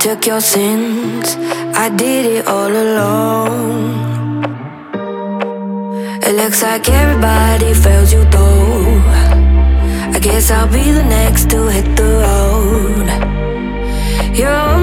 took your sins, I did it all alone. It looks like everybody fails you though. I guess I'll be the next to hit the road. You're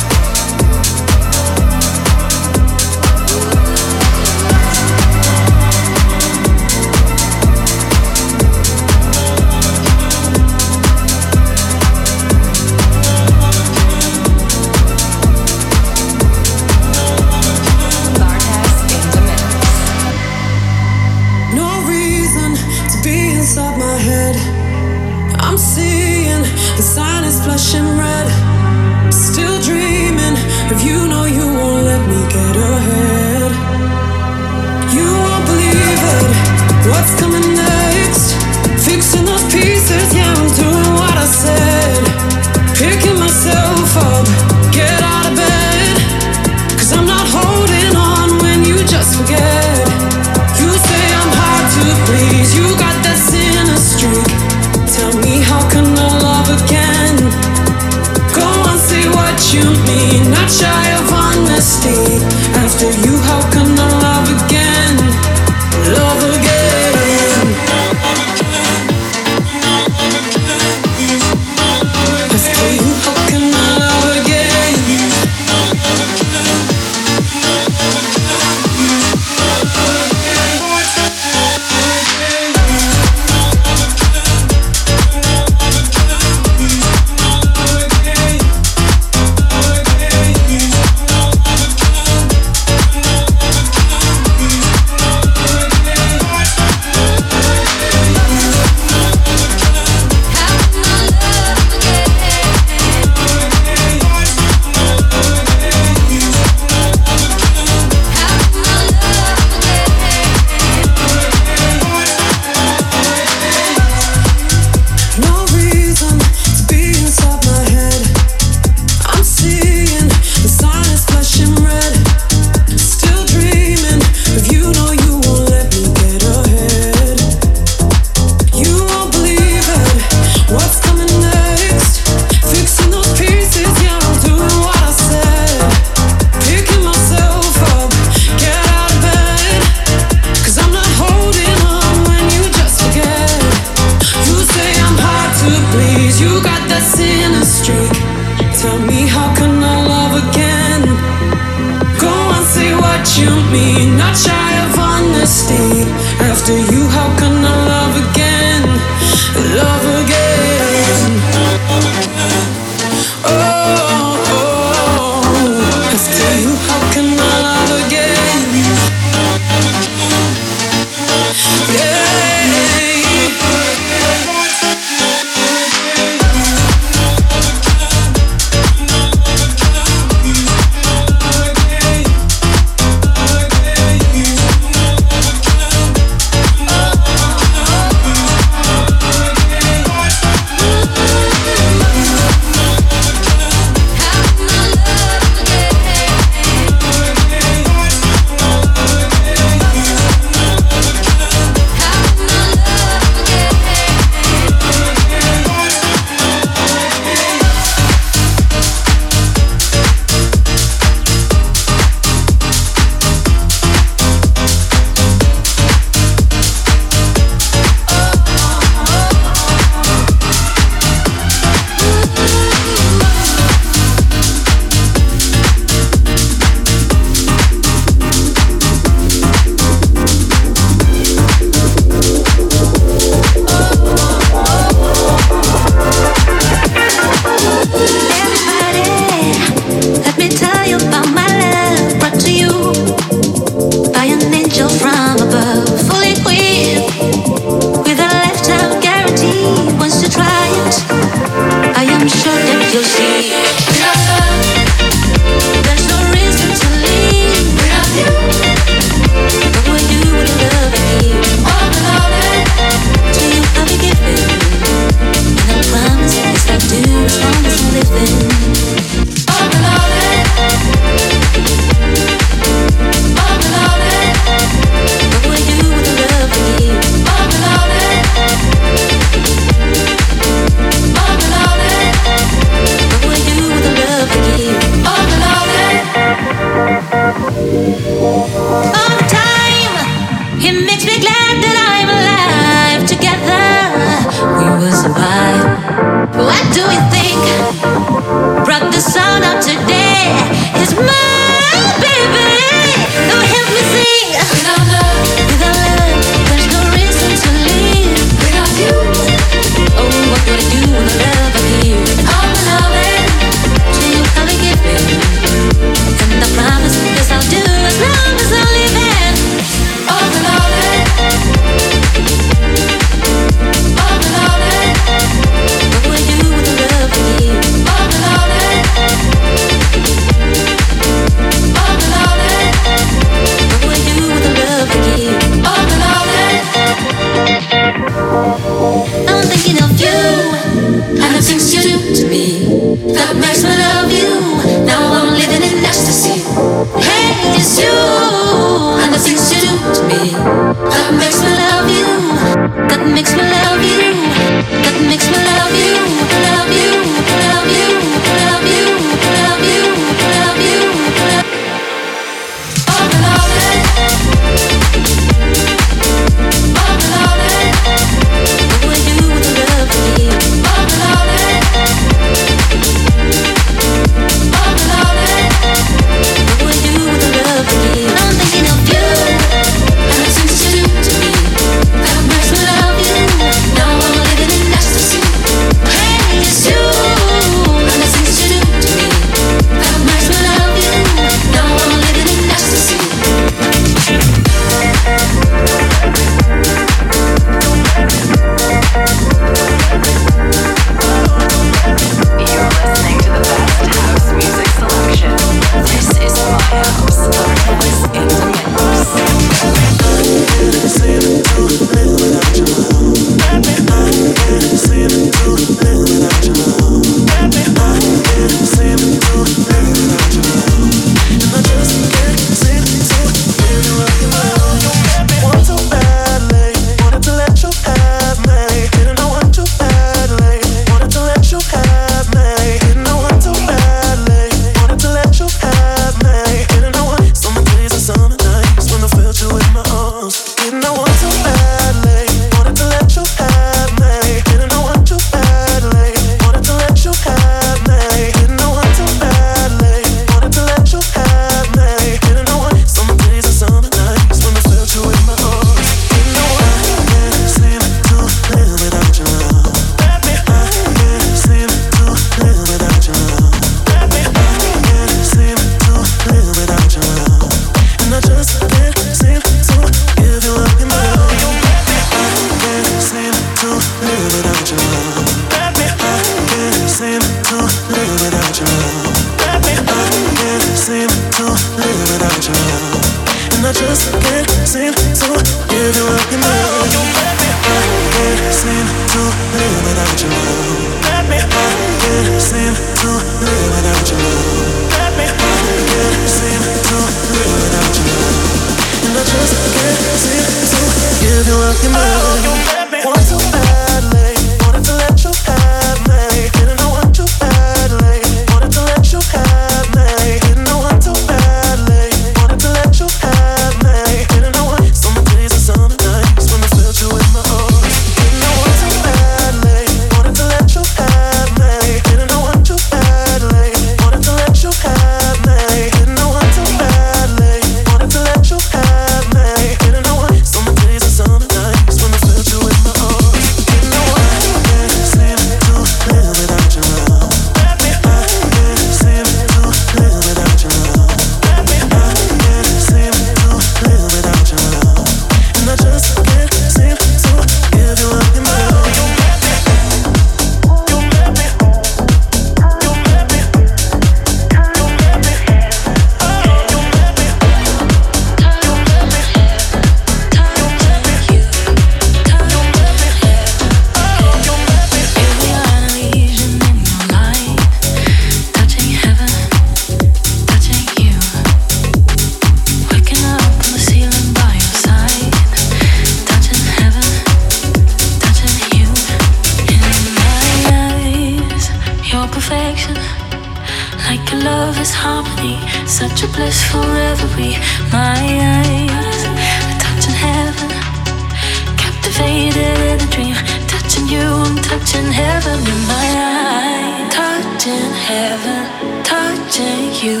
dream. Touching you, I'm touching heaven in my eyes. Touching heaven, touching you,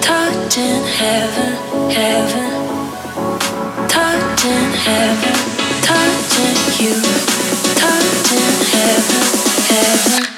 touching heaven, heaven. Touching heaven, touching you, touching heaven, heaven.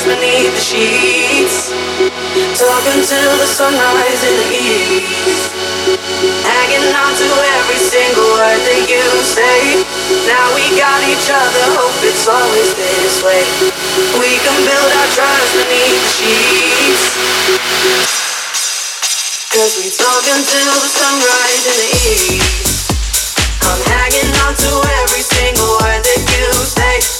lies beneath the sheets. Talk until the sunrise in the east. Hanging on to every single word that you say. Now we got each other, hope it's always this way. We can build our trust beneath the sheets. Cause we talk until the sunrise in the east. I'm hanging on to every single word that you say.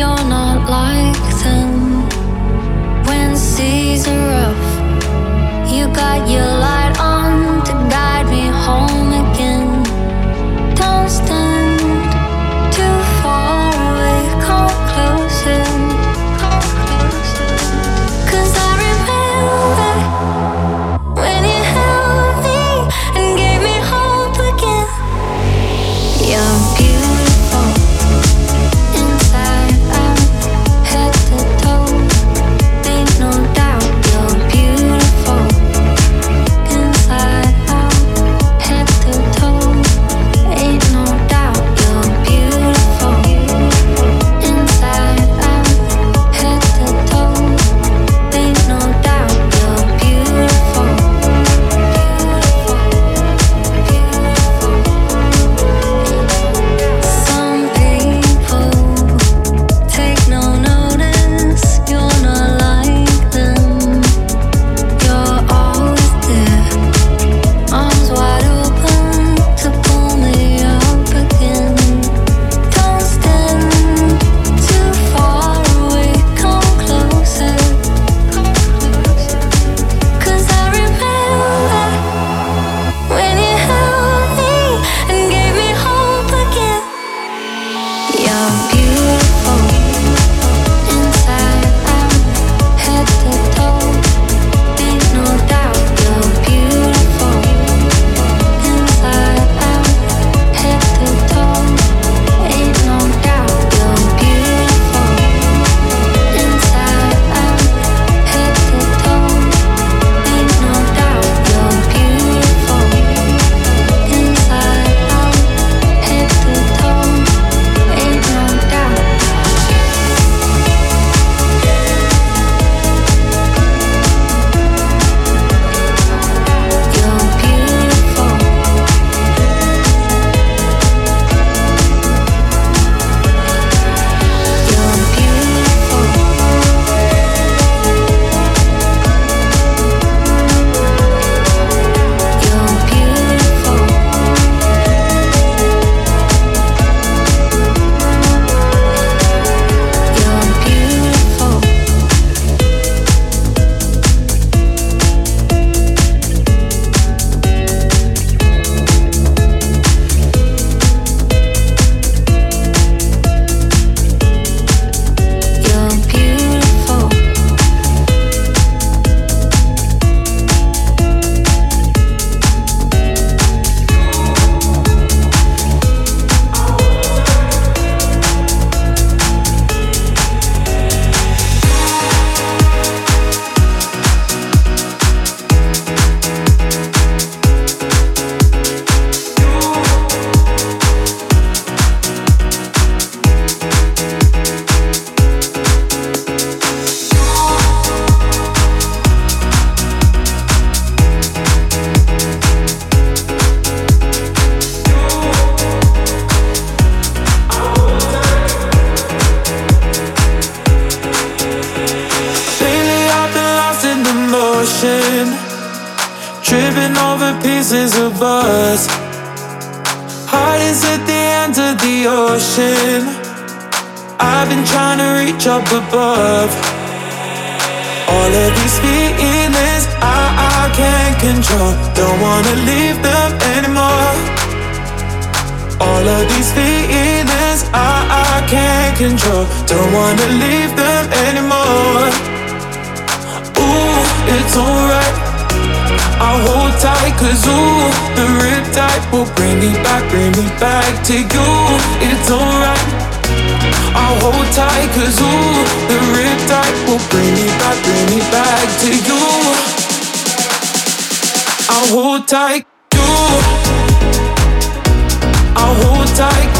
you're not like them. When seas are rough, you got your life. above. All of these feelings I, I can't control. Don't wanna leave them anymore. All of these feelings I, I can't control. Don't wanna leave them anymore. Ooh, it's alright. i hold tight, cause ooh, the riptide will bring me back, bring me back to you tight, cause ooh, the riptide will bring me back, bring me back to you. I'll hold tight, you. I'll hold tight.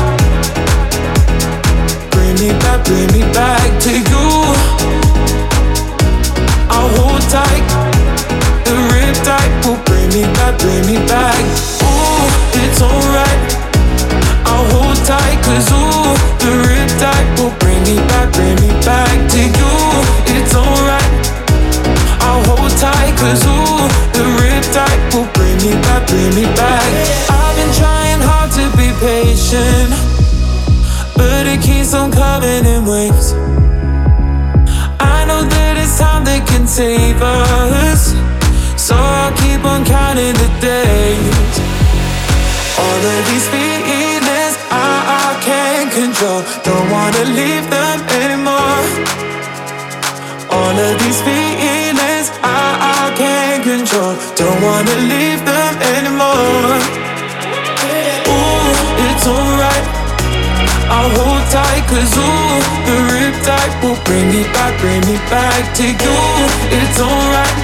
Bring me back, bring me back to you. I'll hold tight. The riptide will bring me back, bring me back. Ooh, it's alright. I'll hold tight, cause ooh, ooh, the riptide will bring me back, bring me back. I've been trying hard to be patient, but it keeps on coming in waves. I know that it's time that can save us, so I'll keep on counting the days. All of these feelings I, I can't control, don't wanna leave them anymore. All of these feelings wanna leave them anymore. Ooh, it's alright. I'll hold tight, cause ooh, the riptide will bring me back, bring me back to you. It's alright.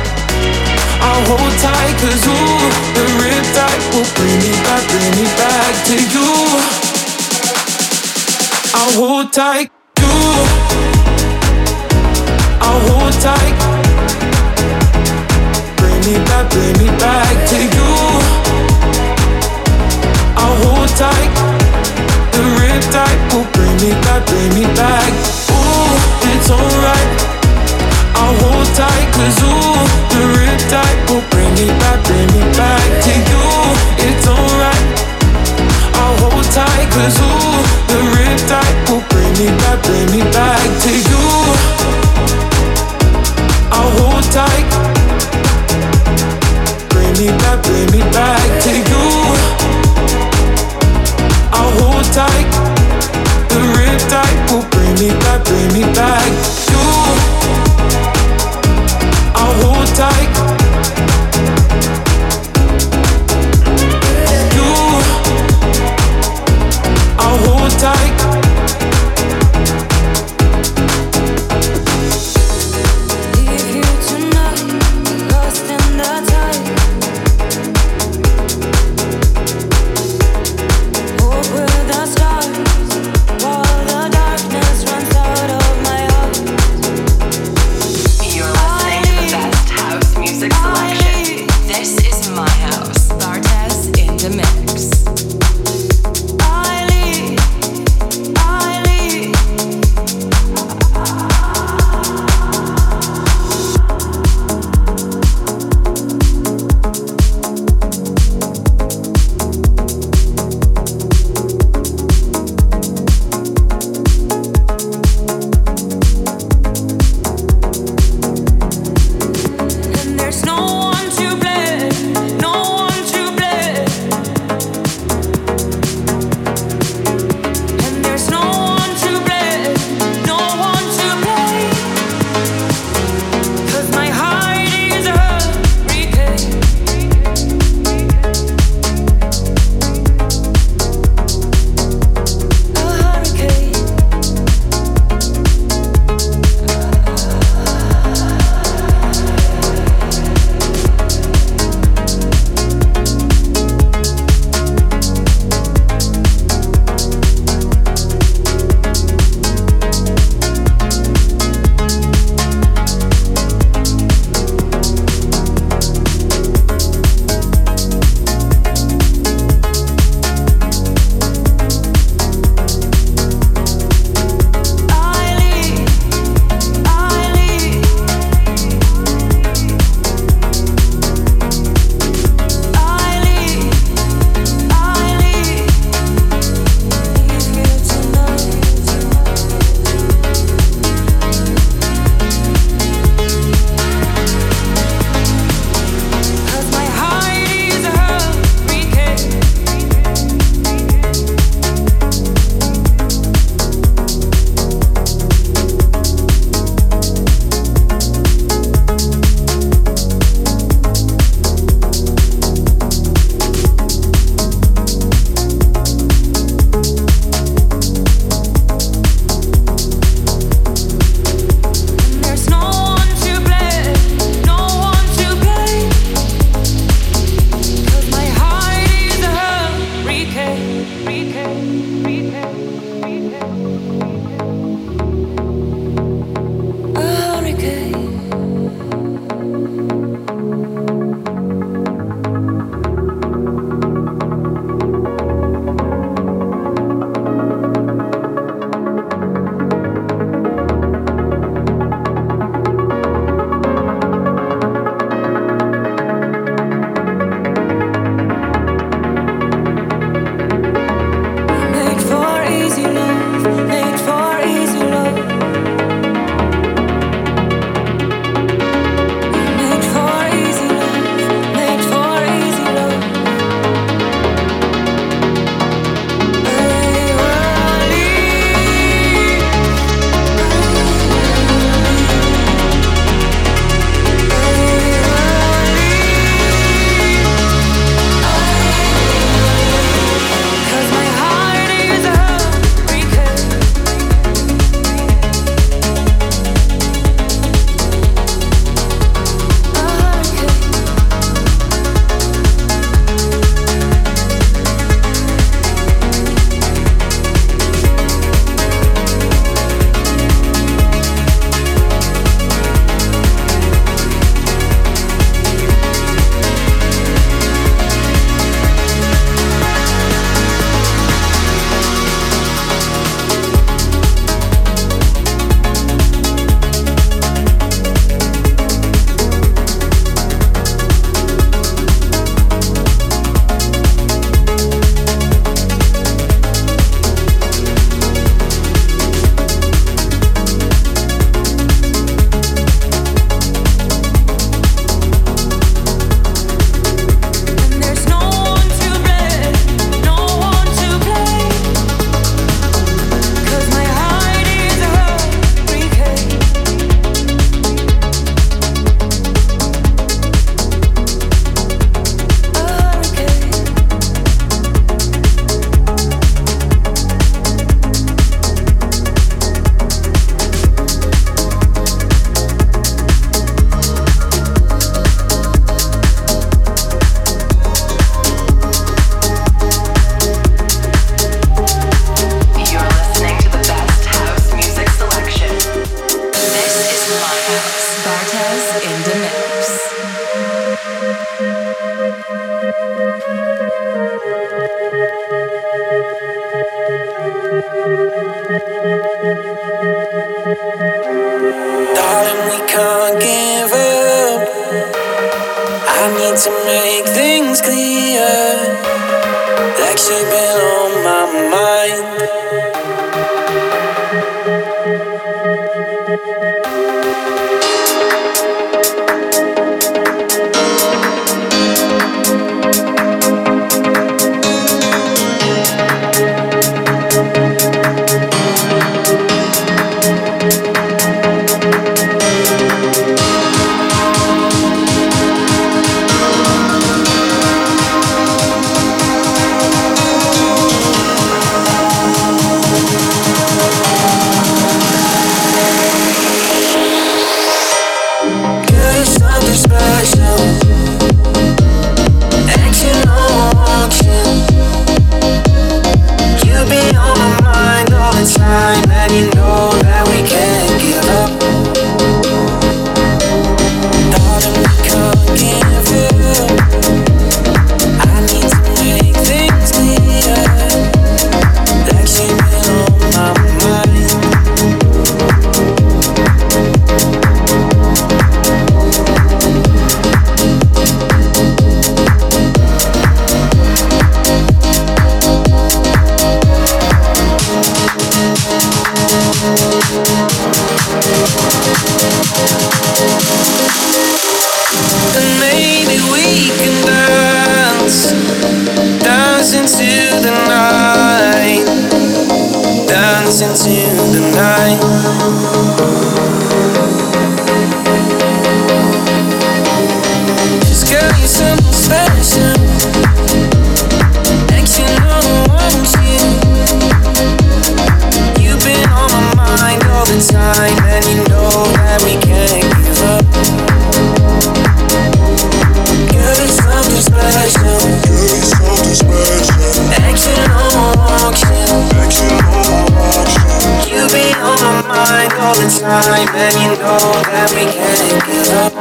I'll hold tight, cause ooh, the riptide will bring me back, bring me back to you. I'll hold tight, you. I'll hold tight. Me back, bring me back to you. I'll hold tight. The riptide will bring me back, bring me back. Ooh, it's alright. I'll hold tight, cause ooh, the riptide will bring me back, bring me back to you. It's alright. I'll hold tight, cause ooh, the riptide will bring me back, bring me back to you. I'll hold tight. Bring me back, bring me back to you. I'll hold tight. The riptide will bring me back, bring me back. to make things clear. Like she been on my mind. mind all the time, and you know that we can't get up.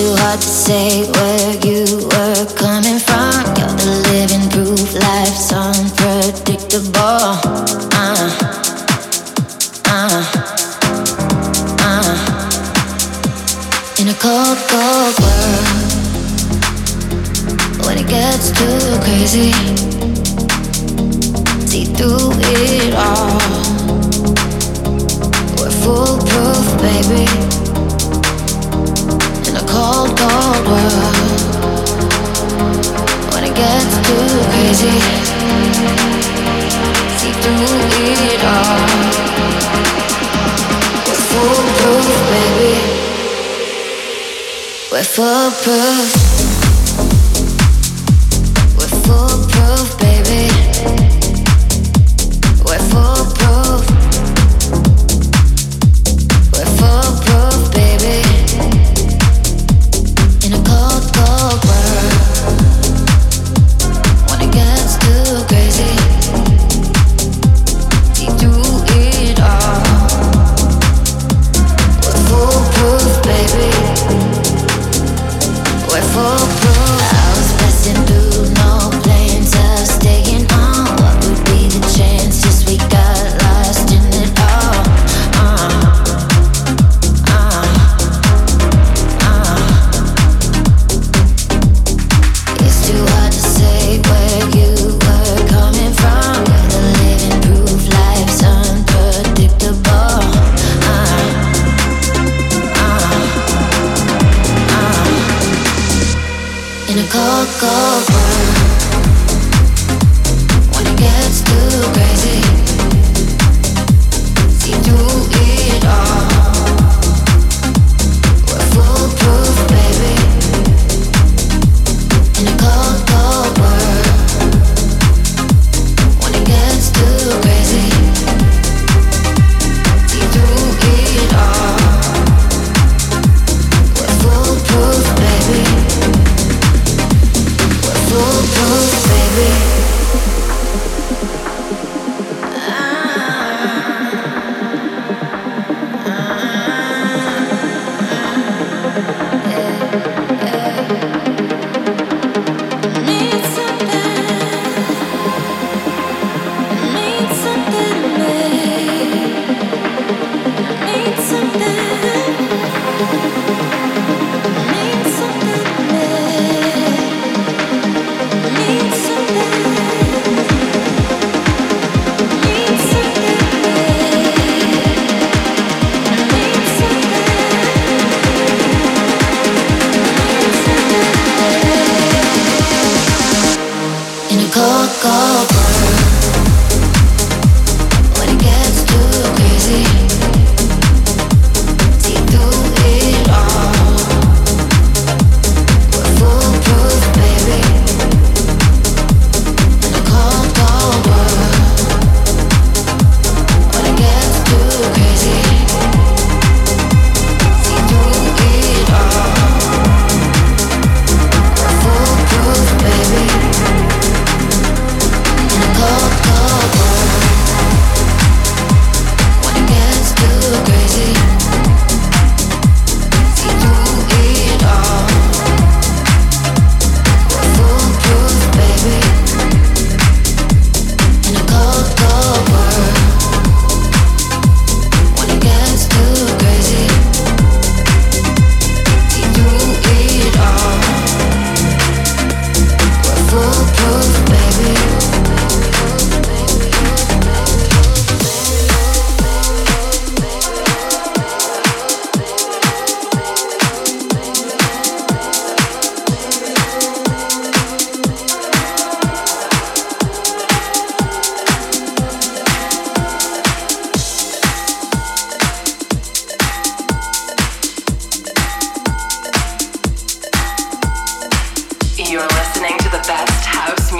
Too hard to say where you were coming from. You're the living proof, life's unpredictable. Uh, uh, uh. In a cold, cold world, when it gets too crazy, see through it all. We're foolproof, baby cold, cold world. When it gets too crazy, see through it all. We're foolproof, baby. We're foolproof.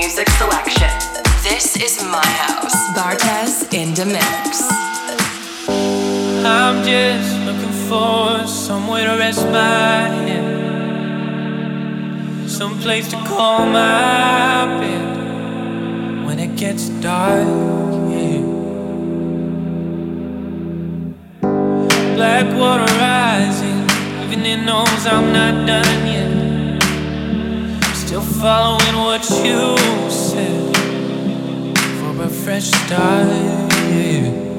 music selection. This is my house. Bartez in the mix. I'm just looking for somewhere to rest my head, some place to call my bed when it gets dark. Yeah. Black water rising, even it knows I'm not done yet. Still following what you said for a fresh start. Yeah.